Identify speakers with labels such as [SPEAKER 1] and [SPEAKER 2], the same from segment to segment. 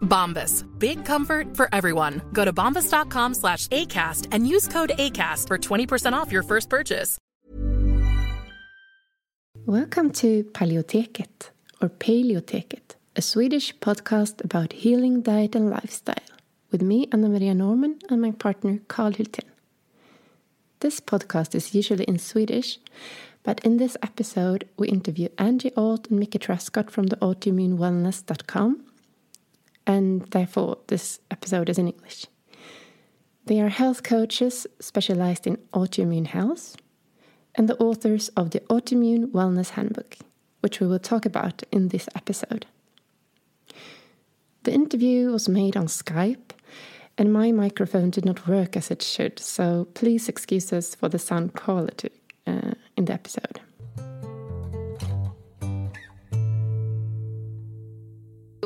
[SPEAKER 1] Bombas. Big comfort for everyone. Go to bombas.com slash ACAST and use code ACAST for 20% off your first purchase.
[SPEAKER 2] Welcome to Paleoteket, or Paleoteket, a Swedish podcast about healing, diet, and lifestyle, with me, Anna Maria Norman, and my partner, Karl Hultén. This podcast is usually in Swedish, but in this episode, we interview Angie Alt and Mickey Trescott from the autoimmunewellness.com, and therefore, this episode is in English. They are health coaches specialized in autoimmune health and the authors of the Autoimmune Wellness Handbook, which we will talk about in this episode. The interview was made on Skype, and my microphone did not work as it should, so please excuse us for the sound quality uh, in the episode.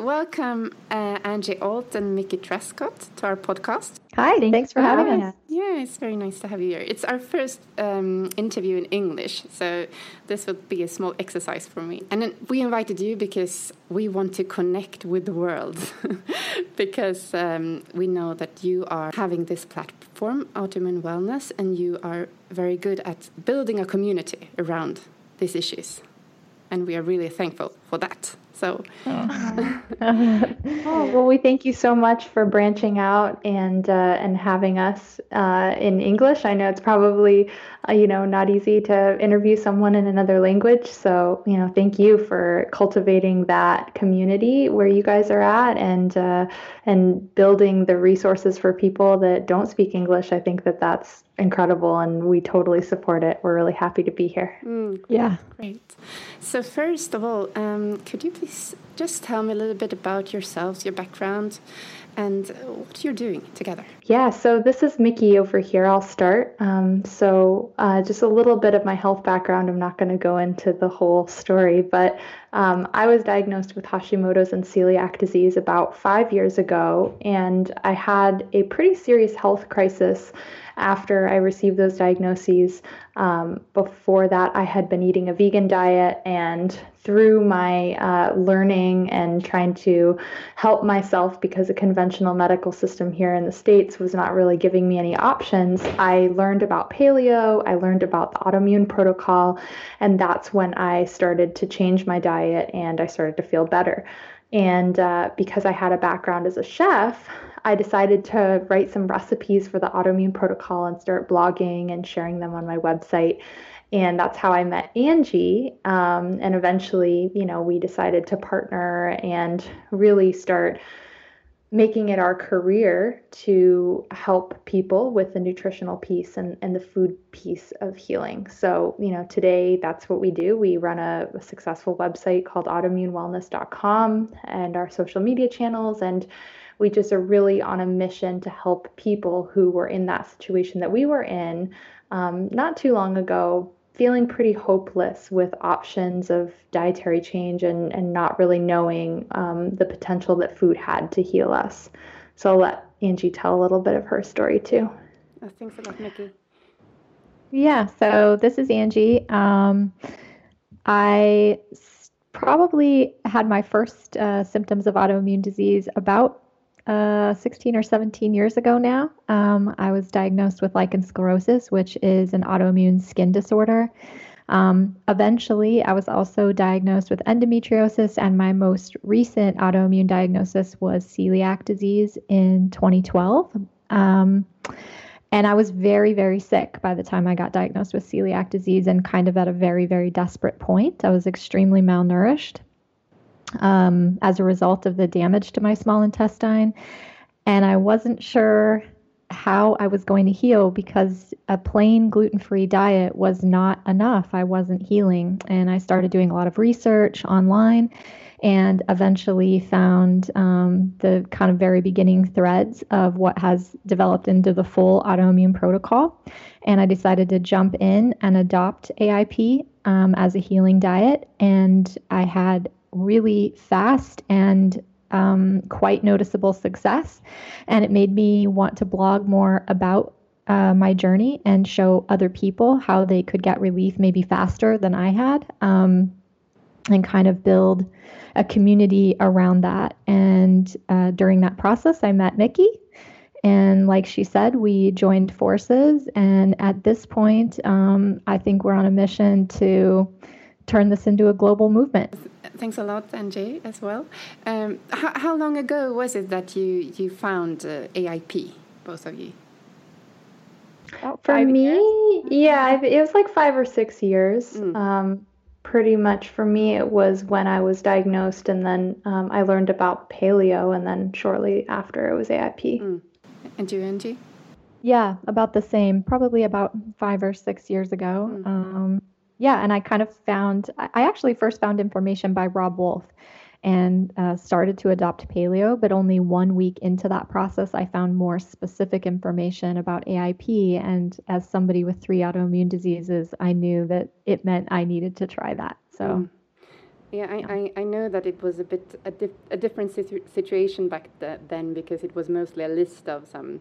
[SPEAKER 2] Welcome, uh, Angie Alt and Mickey Trescott, to our podcast.
[SPEAKER 3] Hi, thanks, thanks for having us. us.
[SPEAKER 4] Yeah, it's very nice to have you here. It's our first um, interview in English, so this will be a small exercise for me. And we invited you because we want to connect with the world, because um, we know that you are having this platform, Autoimmune Wellness, and you are very good at building a community around these issues. And we are really thankful for that. So,
[SPEAKER 3] oh. oh, well, we thank you so much for branching out and uh, and having us uh, in English. I know it's probably uh, you know not easy to interview someone in another language. So you know, thank you for cultivating that community where you guys are at and uh, and building the resources for people that don't speak English. I think that that's incredible and we totally support it. We're really happy to be here.
[SPEAKER 4] Mm, yeah. Great. So, first of all, um, could you please just tell me a little bit about yourselves, your background, and what you're doing together?
[SPEAKER 3] Yeah, so this is Mickey over here. I'll start. Um, so, uh, just a little bit of my health background. I'm not going to go into the whole story, but um, I was diagnosed with Hashimoto's and celiac disease about five years ago, and I had a pretty serious health crisis after I received those diagnoses. Um, before that, I had been eating a vegan diet, and through my uh, learning and trying to help myself because the conventional medical system here in the States was not really giving me any options, I learned about paleo, I learned about the autoimmune protocol, and that's when I started to change my diet and I started to feel better. And uh, because I had a background as a chef, I decided to write some recipes for the autoimmune protocol and start blogging and sharing them on my website. And that's how I met Angie. Um, and eventually, you know, we decided to partner and really start making it our career to help people with the nutritional piece and, and the food piece of healing. So, you know, today that's what we do. We run a, a successful website called autoimmunewellness.com and our social media channels. And we just are really on a mission to help people who were in that situation that we were in um, not too long ago, feeling pretty hopeless with options of dietary change and, and not really knowing um, the potential that food had to heal us. So I'll let Angie tell a little bit of her story too.
[SPEAKER 4] Oh, thanks a lot, Mickey.
[SPEAKER 3] Yeah, so this is Angie. Um, I probably had my first uh, symptoms of autoimmune disease about uh, 16 or 17 years ago now. Um, I was diagnosed with lichen sclerosus, which is an autoimmune skin disorder. Um, eventually, I was also diagnosed with endometriosis, and my most recent autoimmune diagnosis was celiac disease in 2012. Um, and I was very, very sick by the time I got diagnosed with celiac disease and kind of at a very, very desperate point. I was extremely malnourished um, as a result of the damage to my small intestine. And I wasn't sure how I was going to heal because a plain gluten free diet was not enough. I wasn't healing. And I started doing a lot of research online and eventually found um, the kind of very beginning threads of what has developed into the full autoimmune protocol. And I decided to jump in and adopt AIP um, as a healing diet. And I had really fast and um, quite noticeable success. And it made me want to blog more about uh, my journey and show other people how they could get relief maybe faster than I had um, and kind of build a community around that. And uh, during that process, I met Mickey. And like she said, we joined forces. And at this point, um, I think we're on a mission to turn this into a global movement.
[SPEAKER 4] Thanks a lot, Angie, as well. Um, how, how, long ago was it that you, you found uh, AIP, both of you?
[SPEAKER 3] For me, years? yeah, it was like five or six years. Mm. Um, pretty much for me, it was when I was diagnosed, and then um, I learned about paleo, and then shortly after, it was AIP. Mm.
[SPEAKER 4] And you, Angie?
[SPEAKER 3] Yeah, about the same. Probably about five or six years ago. Mm. Um, yeah, and I kind of found, I actually first found information by Robb Wolf and uh, started to adopt paleo, but only one week into that process, I found more specific information about AIP. And as somebody with three autoimmune diseases, I knew that it meant I needed to try that. So. Mm.
[SPEAKER 4] Yeah, I, I, I, know that it was a bit a, dif- a different situ- situation back th- then because it was mostly a list of some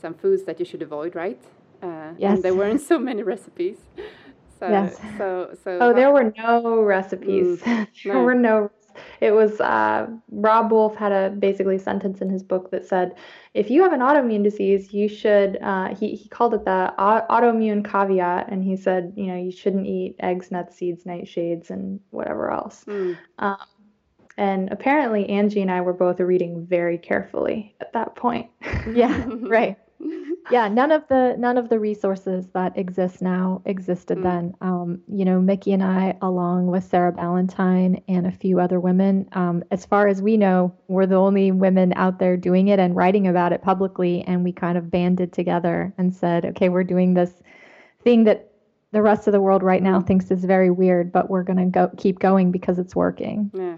[SPEAKER 4] some foods that you should avoid, right? Uh,
[SPEAKER 3] Yes.
[SPEAKER 4] And there weren't so many recipes. So,
[SPEAKER 3] Yes.
[SPEAKER 4] So, so.
[SPEAKER 3] Oh, there were no recipes. there
[SPEAKER 4] no.
[SPEAKER 3] were no. It was uh, Robb Wolf had a basically sentence in his book that said, if you have an autoimmune disease, you should. Uh, he he called it the autoimmune caveat, and he said, you know, you shouldn't eat eggs, nuts, seeds, nightshades, and whatever else.
[SPEAKER 4] Mm.
[SPEAKER 3] Um, and apparently, Angie and I were both reading very carefully at that point.
[SPEAKER 5] Yeah, right. Yeah, none of the none of the resources that exist now existed
[SPEAKER 4] Mm.
[SPEAKER 5] then. Um, you know, Mickey and I, along with Sarah Ballantyne and a few other women, um, as far as we know, we're the only women out there doing it and writing about it publicly. And we kind of banded together and said, okay, we're doing this thing that the rest of the world right now thinks is very weird, but we're gonna go keep going because it's working.
[SPEAKER 4] Yeah.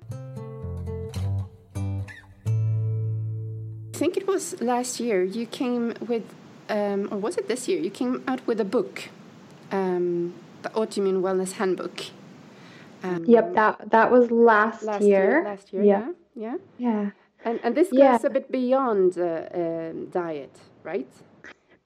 [SPEAKER 4] I think it was last year you came with, um, or was it this year? You came out with a book, um, the Autoimmune Wellness Handbook. Um,
[SPEAKER 3] Yep, that that was last,
[SPEAKER 4] last
[SPEAKER 3] year.
[SPEAKER 4] Last year,
[SPEAKER 3] Yeah.
[SPEAKER 4] yeah, yeah.
[SPEAKER 3] Yeah.
[SPEAKER 4] And and this
[SPEAKER 3] Yeah.
[SPEAKER 4] goes a bit beyond uh, um, diet, right?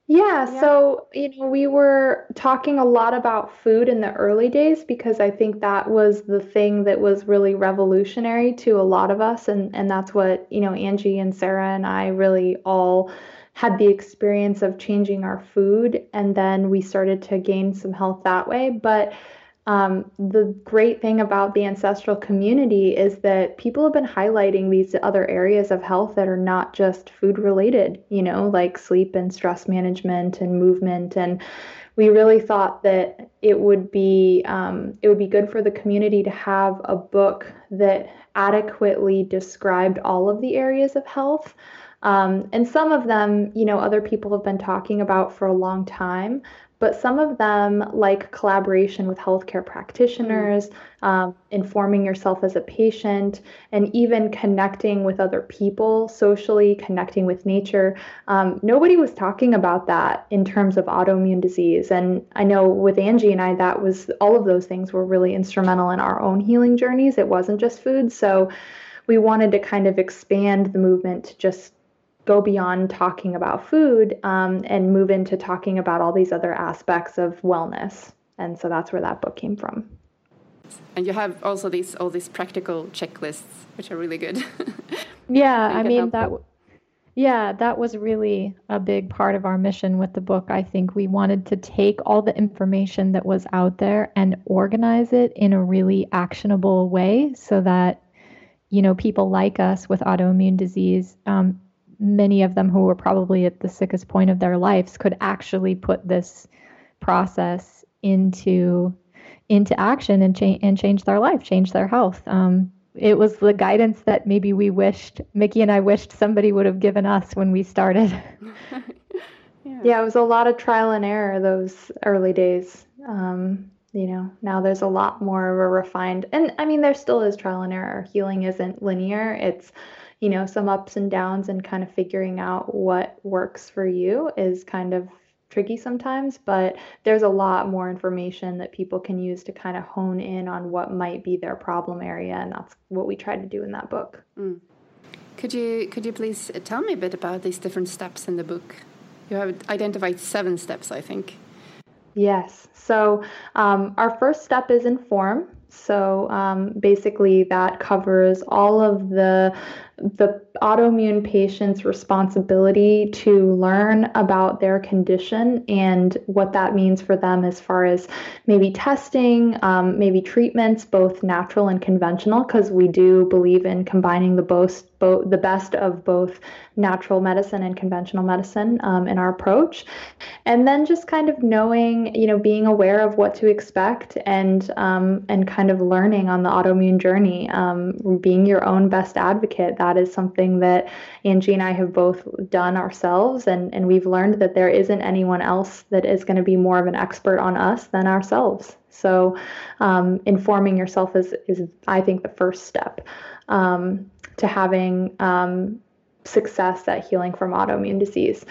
[SPEAKER 3] Yeah,
[SPEAKER 4] Yeah.
[SPEAKER 3] so you know, we were talking a lot about food in the early days because I think that was the thing that was really revolutionary to a lot of us and and that's what, you know, Angie and Sarah and I really all had the experience of changing our food and then we started to gain some health that way, but um, the great thing about the ancestral community is that people have been highlighting these other areas of health that are not just food related, you know, like sleep and stress management and movement. And we really thought that it would be um, it would be good for the community to have a book that adequately described all of the areas of health. Um, and some of them, you know, other people have been talking about for a long time but some of them like collaboration with healthcare practitioners um, informing yourself as a patient and even connecting with other people socially connecting with nature um, nobody was talking about that in terms of autoimmune disease. And i know with angie and i that was all of those things were really instrumental in our own healing journeys. It wasn't just food. So we wanted to kind of expand the movement to just go beyond talking about food um, and move into talking about all these other aspects of wellness. And so that's where that book came from.
[SPEAKER 4] And you have also these all these practical checklists, which are really good.
[SPEAKER 5] Yeah, I mean that.
[SPEAKER 4] helpful.
[SPEAKER 5] Yeah, that was really a big part of our mission with the book. I think we wanted to take all the information that was out there and organize it in a really actionable way, so that you know people like us with autoimmune disease, um, many of them who were probably at the sickest point of their lives, could actually put this process into into action and change and change their life, change their health. Um, it was the guidance that maybe we wished Mickey and I wished somebody would have given us when we started.
[SPEAKER 3] Yeah, it was a lot of trial and error those early days. Um, you know, now there's a lot more of a refined, and I mean, there still is trial and error. Healing isn't linear. It's, you know, some ups and downs, and kind of figuring out what works for you is kind of tricky sometimes, but there's a lot more information that people can use to kind of hone in on what might be their problem area, and that's what we try to do in that book.
[SPEAKER 4] Could you could you please tell me a bit about these different steps in the book? You have identified seven steps, I think.
[SPEAKER 3] Yes. So um, our first step is inform. So um, basically, that covers all of the the autoimmune patient's responsibility to learn about their condition and what that means for them as far as maybe testing, um, maybe treatments, both natural and conventional, because we do believe in combining the both, both the best of both natural medicine and conventional medicine um, in our approach, and then just kind of knowing, you know, being aware of what to expect and um, and kind of learning on the autoimmune journey, um, being your own best advocate. That is something that Angie and I have both done ourselves, and and we've learned that there isn't anyone else that is going to be more of an expert on us than ourselves. So, um, informing yourself is is I think the first step um, to having um, success at healing from autoimmune disease.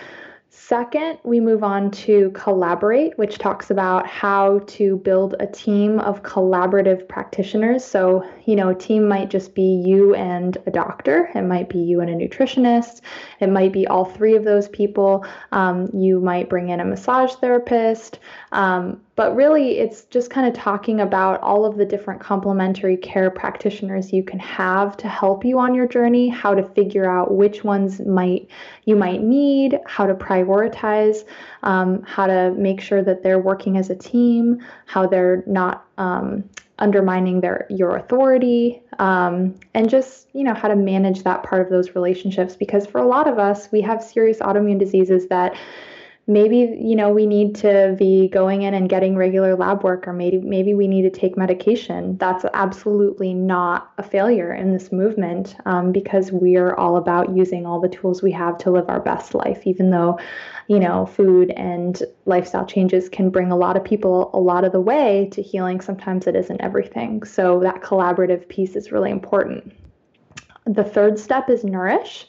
[SPEAKER 3] Second, we move on to collaborate, which talks about how to build a team of collaborative practitioners. So, you know, a team might just be you and a doctor, it might be you and a nutritionist, it might be all three of those people. Um, you might bring in a massage therapist. Um, but really, it's just kind of talking about all of the different complementary care practitioners you can have to help you on your journey, how to figure out which ones might you might need, how to prioritize, um, how to make sure that they're working as a team, how they're not um, undermining their your authority, um, and just you know how to manage that part of those relationships. Because for a lot of us, we have serious autoimmune diseases that maybe you know we need to be going in and getting regular lab work or maybe maybe we need to take medication. That's absolutely not a failure in this movement um, because we are all about using all the tools we have to live our best life even though you know food and lifestyle changes can bring a lot of people a lot of the way to healing. Sometimes it isn't everything. So that collaborative piece is really important. The third step is nourish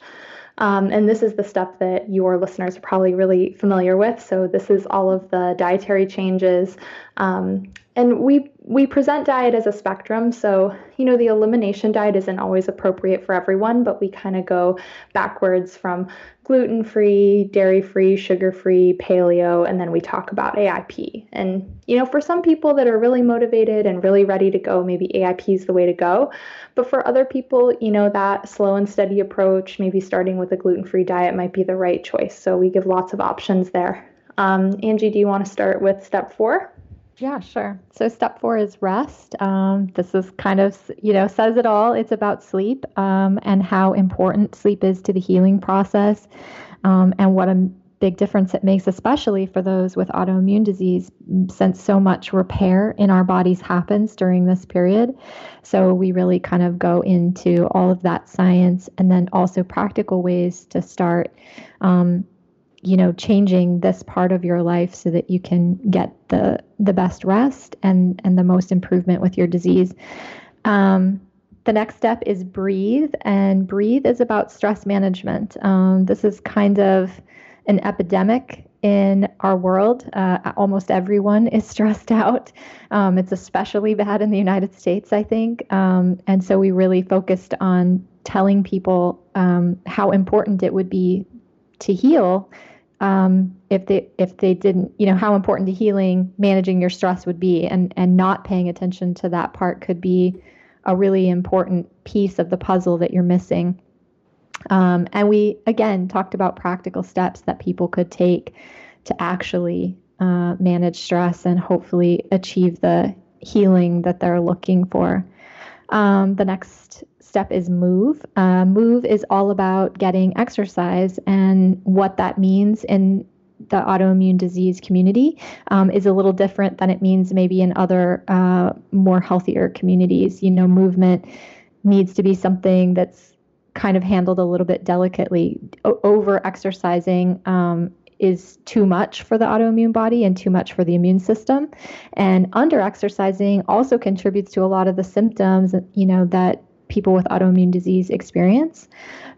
[SPEAKER 3] um, and this is the step that your listeners are probably really familiar with. So this is all of the dietary changes. Um, and we we present diet as a spectrum. So, you know, the elimination diet isn't always appropriate for everyone, but we kind of go backwards from gluten free, dairy free, sugar free, paleo, and then we talk about AIP. And, you know, for some people that are really motivated and really ready to go, maybe AIP is the way to go. But for other people, you know, that slow and steady approach, maybe starting with a gluten free diet might be the right choice. So we give lots of options there. Um, Angie, do you want to start with step four?
[SPEAKER 5] Yeah, sure. So step four is rest. Um, this is kind of, you know, says it all. It's about sleep um, and how important sleep is to the healing process um, and what a big difference it makes, especially for those with autoimmune disease, since so much repair in our bodies happens during this period. So we really kind of go into all of that science and then also practical ways to start um, you know changing this part of your life so that you can get the the best rest and and the most improvement with your disease. Um, the next step is breathe and breathe is about stress management. Um, this is kind of an epidemic in our world. Uh, almost everyone is stressed out. Um, it's especially bad in the united states i think. Um, and so we really focused on telling people um, how important it would be to heal um, if they if they didn't you know how important to healing managing your stress would be and and not paying attention to that part could be a really important piece of the puzzle that you're missing. Um, and we again talked about practical steps that people could take to actually uh, manage stress and hopefully achieve the healing that they're looking for. Um, the next step is move. Uh, move is all about getting exercise, and what that means in the autoimmune disease community um, is a little different than it means maybe in other uh, more healthier communities. You know, movement needs to be something that's kind of handled a little bit delicately. O- over exercising um, is too much for the autoimmune body and too much for the immune system. And under exercising also contributes to a lot of the symptoms, you know, that people with autoimmune disease experience.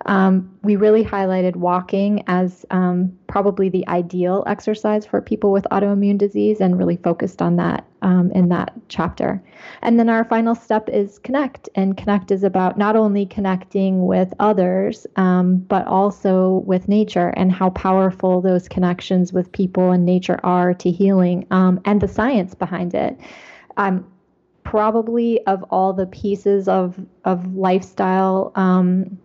[SPEAKER 5] Um, we really highlighted walking as um, probably the ideal exercise for people with autoimmune disease and really focused on that um, in that chapter. And then our final step is connect. And connect is about not only connecting with others, um, but also with nature and how powerful those connections with people and nature are to healing um, and the science behind it. Um, probably of all the pieces of of lifestyle um,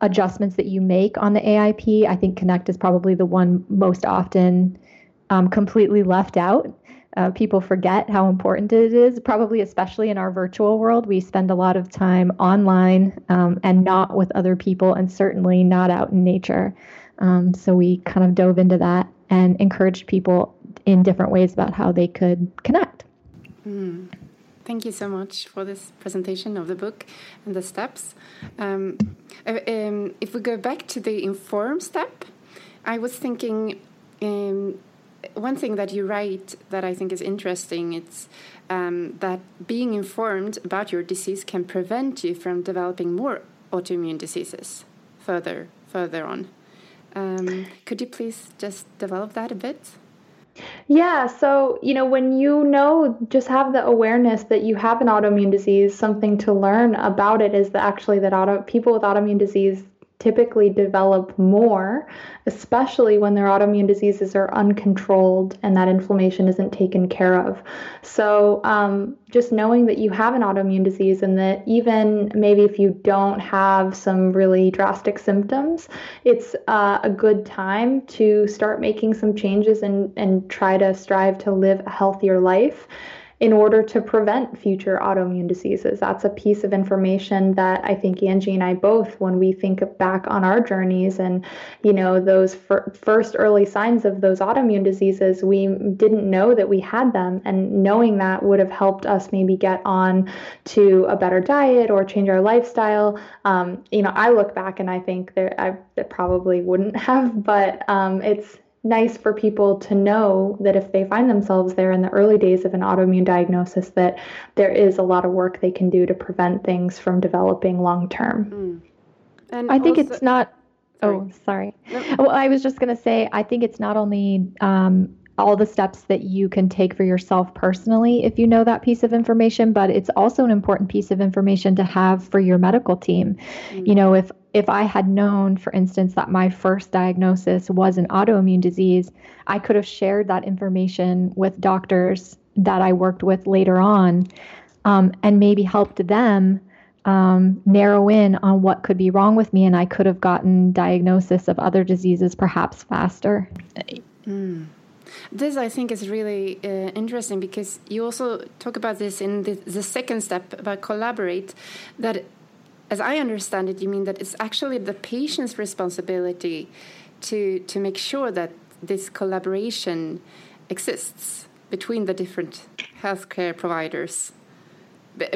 [SPEAKER 5] adjustments that you make on the AIP, I think Connect is probably the one most often um, completely left out. Uh, people forget how important it is, probably especially in our virtual world. We spend a lot of time online um, and not with other people, and certainly not out in nature. Um, so we kind of dove into that and encouraged people in different ways about how they could connect.
[SPEAKER 2] Mm. Thank you so much for this presentation of the book and the steps. Um, uh, um, if we go back to the inform step, I was thinking um, one thing that you write that I think is interesting. It's um, that being informed about your disease can prevent you from developing more autoimmune diseases further further on.
[SPEAKER 4] Um, could you please just develop that a bit?
[SPEAKER 3] Yeah, so you know, when you know, just have the awareness that you have an autoimmune disease, something to learn about it is that actually that auto people with autoimmune disease typically develop more, especially when their autoimmune diseases are uncontrolled and that inflammation isn't taken care of. So, um, just knowing that you have an autoimmune disease and that even maybe if you don't have some really drastic symptoms, it's uh, a good time to start making some changes and, and try to strive to live a healthier life in order to prevent future autoimmune diseases. That's a piece of information that I think Angie and I both, when we think back on our journeys and, you know, those fir- first early signs of those autoimmune diseases, we didn't know that we had them. And knowing that would have helped us maybe get on to a better diet or change our lifestyle. Um, you know, I look back and I think there, I probably wouldn't have, but um, it's, nice for people to know that if they find themselves there in the early days of an autoimmune diagnosis that there is a lot of work they can do to prevent things from developing long term. Mm.
[SPEAKER 5] And I think also, it's not sorry. Oh, sorry. Well, I was just going to say I think it's not only um, all the steps that you can take for yourself personally if you know that piece of information but it's also an important piece of information to have for your medical team mm-hmm. you know if if i had known for instance that my first diagnosis was an autoimmune disease i could have shared that information with doctors that i worked with later on um, and maybe helped them um, narrow in on what could be wrong with me and i could have gotten diagnosis of other diseases perhaps faster
[SPEAKER 4] mm. This, I think, is really uh, interesting because you also talk about this in the, the second step about collaborate. That, as I understand it, you mean that it's actually the patient's responsibility to to make sure that this collaboration exists between the different healthcare providers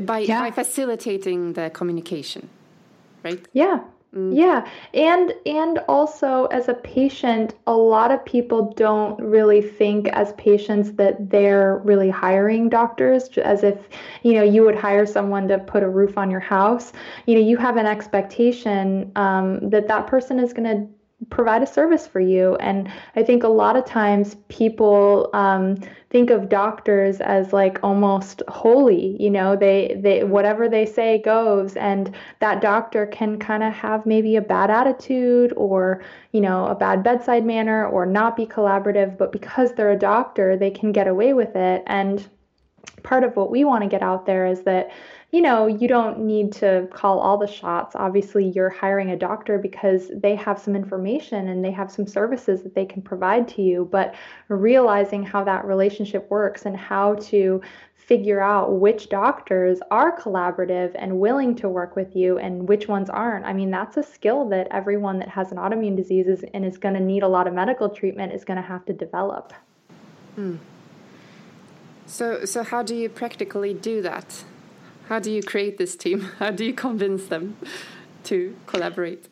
[SPEAKER 4] by yeah. by facilitating the communication, right?
[SPEAKER 3] Yeah. Yeah. And and also as a patient, a lot of people don't really think as patients that they're really hiring doctors as if, you know, you would hire someone to put a roof on your house. You know, you have an expectation um, that that person is going to provide a service for you. And I think a lot of times people um, think of doctors as like almost holy, you know, they, they whatever they say goes. And that doctor can kind of have maybe a bad attitude or, you know, a bad bedside manner or not be collaborative. But because they're a doctor, they can get away with it. And part of what we want to get out there is that you know, you don't need to call all the shots. Obviously, you're hiring a doctor because they have some information and they have some services that they can provide to you. But realizing how that relationship works and how to figure out which doctors are collaborative and willing to work with you and which ones aren't. I mean, that's a skill that everyone that has an autoimmune disease is, and is going to need a lot of medical treatment is going to have to develop.
[SPEAKER 4] Hmm. So, so how do you practically do that? How do you create this team? How do you convince them to collaborate?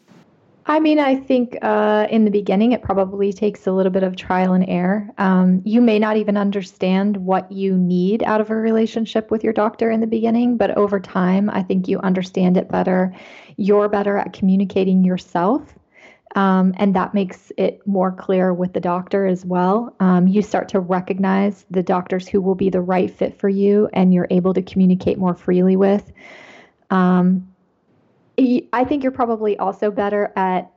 [SPEAKER 5] I mean, I think uh, in the beginning, it probably takes a little bit of trial and error. Um, you may not even understand what you need out of a relationship with your doctor in the beginning, but over time, I think you understand it better. You're better at communicating yourself um, and that makes it more clear with the doctor as well. Um, you start to recognize the doctors who will be the right fit for you, and you're able to communicate more freely with. Um, I think you're probably also better at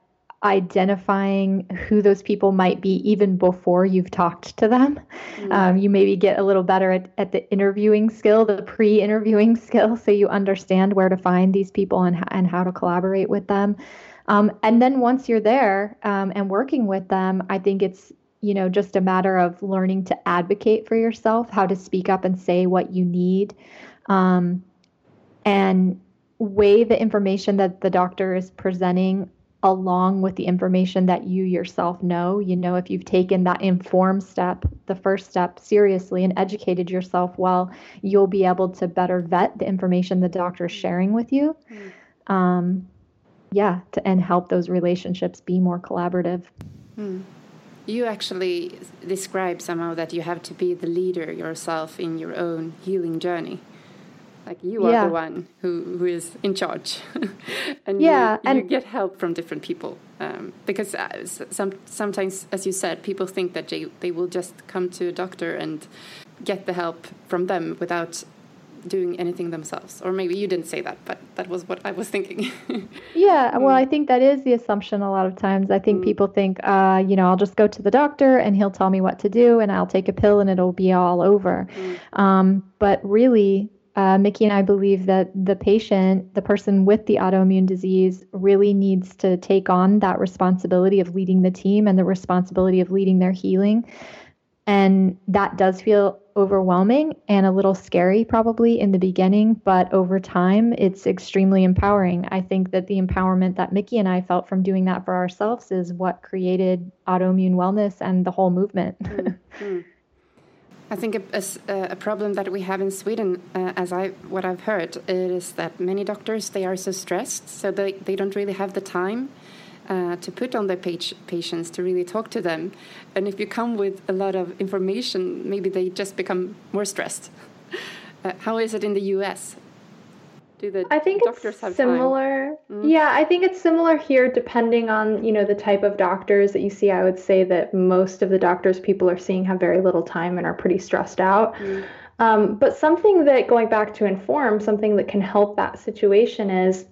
[SPEAKER 5] identifying who those people might be even before you've talked to them. Mm-hmm. Um, you maybe get a little better at, at the interviewing skill, the pre interviewing skill, so you understand where to find these people and, and how to collaborate with them. Um, and then once you're there um, and working with them, I think it's you know just a matter of learning to advocate for yourself, how to speak up and say what you need, um, and weigh the information that the doctor is presenting along with the information that you yourself know. You know, if you've taken that informed step, the first step seriously and educated yourself well, you'll be able to better vet the information the doctor is sharing with you. Mm. Um, yeah, to, and help those relationships be more collaborative.
[SPEAKER 4] Hmm. You actually describe somehow that you have to be the leader yourself in your own healing journey. like you are
[SPEAKER 5] Yeah.
[SPEAKER 4] the one who, who is in charge and
[SPEAKER 5] Yeah,
[SPEAKER 4] you, you get help from different people um, because uh, some, sometimes as you said people think that they, they will just come to a doctor and get the help from them without doing anything themselves or maybe you didn't say that but that was what i was thinking
[SPEAKER 5] Yeah, well, I think that is the assumption a lot of times. I think people think, uh, you know, I'll just go to the doctor and he'll tell me what to do and I'll take a pill and it'll be all over. Um, but really, uh, Mickey and I believe that the patient, the person with the autoimmune disease, really needs to take on that responsibility of leading the team and the responsibility of leading their healing. And that does feel overwhelming and a little scary, probably in the beginning, but over time, it's extremely empowering. I think that the empowerment that Mickey and I felt from doing that for ourselves is what created autoimmune wellness and the whole movement.
[SPEAKER 4] I think a problem that we have in Sweden, uh, as I what I've heard, is that many doctors they are so stressed, so they, they don't really have the time uh, to put on their page, patients to really talk to them. And if you come with a lot of information, maybe they just become more stressed. Uh, how is it in the U.S.? Do the
[SPEAKER 3] I think
[SPEAKER 4] doctors have
[SPEAKER 3] similar. Yeah, I think it's similar here depending on, you know, the type of doctors that you see. I would say that most of the doctors people are seeing have very little time and are pretty stressed out. Um, but something that going back to inform, something that can help that situation is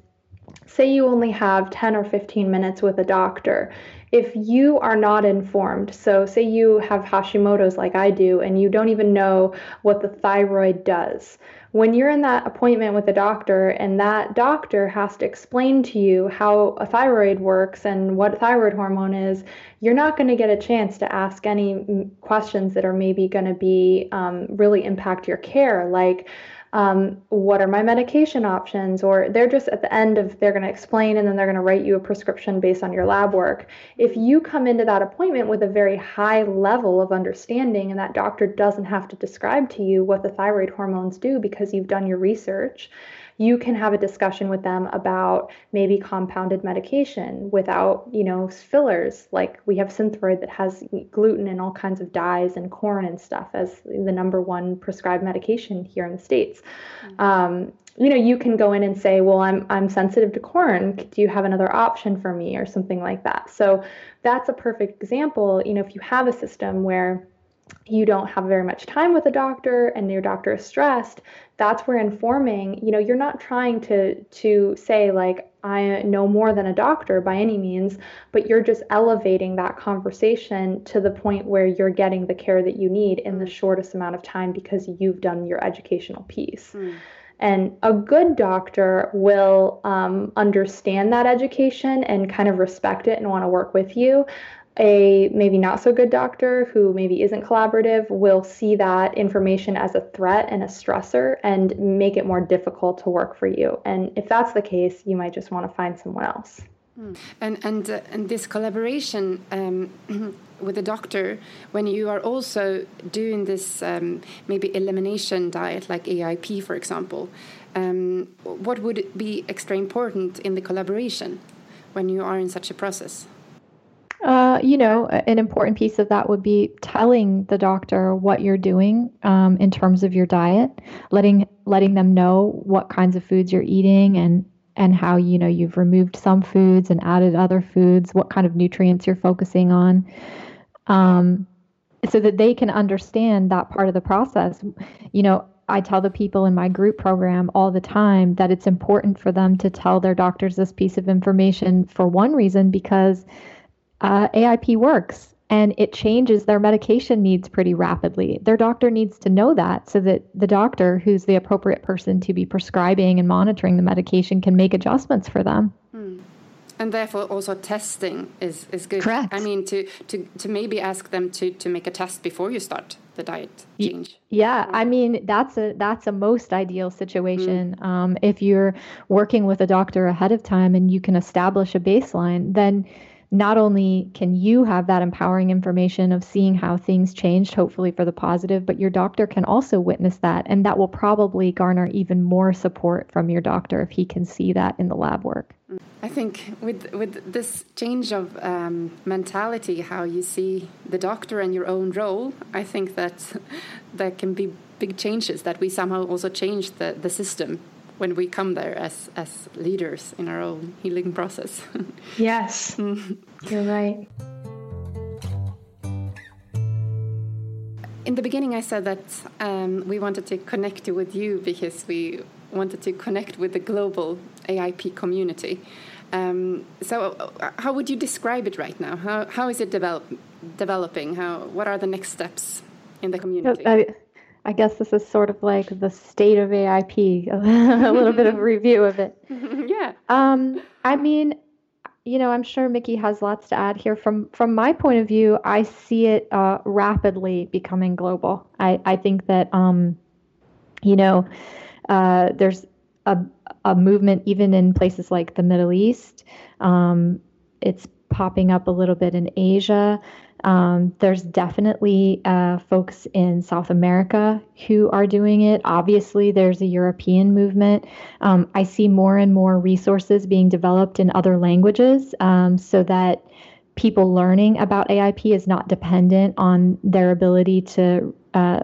[SPEAKER 3] say you only have 10 or 15 minutes with a doctor. If you are not informed, so say you have Hashimoto's like I do, and you don't even know what the thyroid does, when you're in that appointment with a doctor and that doctor has to explain to you how a thyroid works and what thyroid hormone is, you're not going to get a chance to ask any questions that are maybe going to be um, really impact your care, like um, what are my medication options? Or they're just at the end of they're going to explain and then they're going to write you a prescription based on your lab work. If you come into that appointment with a very high level of understanding and that doctor doesn't have to describe to you what the thyroid hormones do because you've done your research you can have a discussion with them about maybe compounded medication without, you know, fillers. Like we have Synthroid that has gluten and all kinds of dyes and corn and stuff as the number one prescribed medication here in the States. Um, you know, you can go in and say, well, I'm, I'm sensitive to corn. Do you have another option for me or something like that? So that's a perfect example. You know, if you have a system where you don't have very much time with a doctor and your doctor is stressed that's where informing you know you're not trying to to say like i know more than a doctor by any means but you're just elevating that conversation to the point where you're getting the care that you need in the shortest amount of time because you've done your educational piece. And a good doctor will um, understand that education and kind of respect it and want to work with you a maybe not so good doctor who maybe isn't collaborative will see that information as a threat and a stressor and make it more difficult to work for you. And if that's the case, you might just want to find someone else.
[SPEAKER 4] And and uh, and this collaboration um, with the doctor, when you are also doing this um, maybe elimination diet like AIP, for example, um, what would be extra important in the collaboration when you are in such a process?
[SPEAKER 5] Uh, you know, an important piece of that would be telling the doctor what you're doing um, in terms of your diet, letting letting them know what kinds of foods you're eating and and how you know you've removed some foods and added other foods, what kind of nutrients you're focusing on, um, so that they can understand that part of the process. You know, I tell the people in my group program all the time that it's important for them to tell their doctors this piece of information for one reason because uh, AIP works and it changes their medication needs pretty rapidly. Their doctor needs to know that so that the doctor, who's the appropriate person to be prescribing and monitoring the medication, can make adjustments for them.
[SPEAKER 4] And therefore, also testing is, is good.
[SPEAKER 5] Correct.
[SPEAKER 4] I mean, to, to, to maybe ask them to, to make a test before you start the diet change.
[SPEAKER 5] Yeah, I mean that's a that's a most ideal situation. Um, if you're working with a doctor ahead of time and you can establish a baseline, then not only can you have that empowering information of seeing how things changed, hopefully for the positive, but your doctor can also witness that. And that will probably garner even more support from your doctor if he can see that in the lab work.
[SPEAKER 4] I think with with this change of um, mentality, how you see the doctor and your own role, I think that there can be big changes that we somehow also change the, the system when we come there as as leaders in our own healing process.
[SPEAKER 3] yes, you're right.
[SPEAKER 4] In the beginning, I said that um, we wanted to connect with you because we wanted to connect with the global AIP community. Um, so, uh, how would you describe it right now? How how is it develop, developing? How what are the next steps in the community?
[SPEAKER 5] I, I guess this is sort of like the state of AIP, a little bit of a review of it.
[SPEAKER 4] yeah.
[SPEAKER 5] Um, I mean, you know, I'm sure Mickey has lots to add here. From from my point of view, I see it uh, rapidly becoming global. I I think that um, you know, uh, there's a a movement even in places like the Middle East. Um, it's popping up a little bit in Asia. Um, there's definitely uh, folks in South America who are doing it. Obviously, there's a European movement. Um, I see more and more resources being developed in other languages um, so that people learning about AIP is not dependent on their ability to, uh,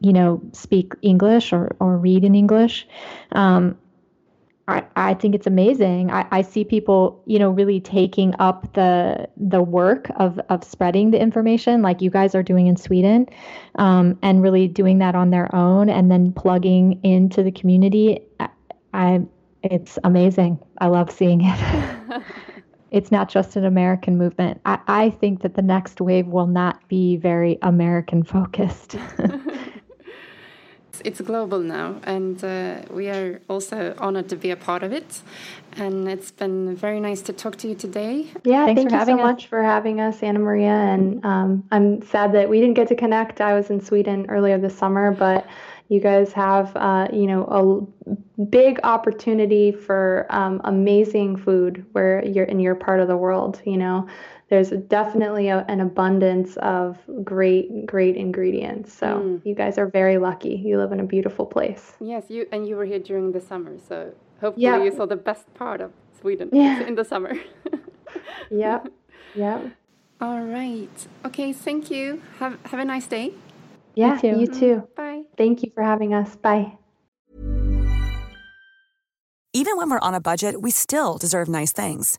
[SPEAKER 5] you know, speak English or, or read in English. Um, I, I think it's amazing. I, I see people, you know, really taking up the the work of of spreading the information, like you guys are doing in Sweden, um, and really doing that on their own, and then plugging into the community. I, I it's amazing. I love seeing it. it's not just an American movement. I, I think that the next wave will not be very American focused.
[SPEAKER 4] it's global now, and uh, we are also honored to be a part of it. And it's been very nice to talk to you today.
[SPEAKER 3] Yeah, Thanks thank you so us. much for having us, Anna Maria. And um, I'm sad that we didn't get to connect. I was in Sweden earlier this summer, but you guys have uh, you know a big opportunity for um, amazing food where you're in your part of the world. You know, there's definitely a, an abundance of great great ingredients. So mm. you guys are very lucky. You live in a beautiful place.
[SPEAKER 4] Yes you and you were here during the summer so hopefully yep. you saw the best part of sweden yeah. in the summer.
[SPEAKER 3] Yep. Yep.
[SPEAKER 4] All right. Okay thank you. Have have a nice day.
[SPEAKER 3] Yeah you too, you too.
[SPEAKER 4] bye.
[SPEAKER 3] Thank you for having us. Bye.
[SPEAKER 6] Even when we're on a budget we still deserve nice things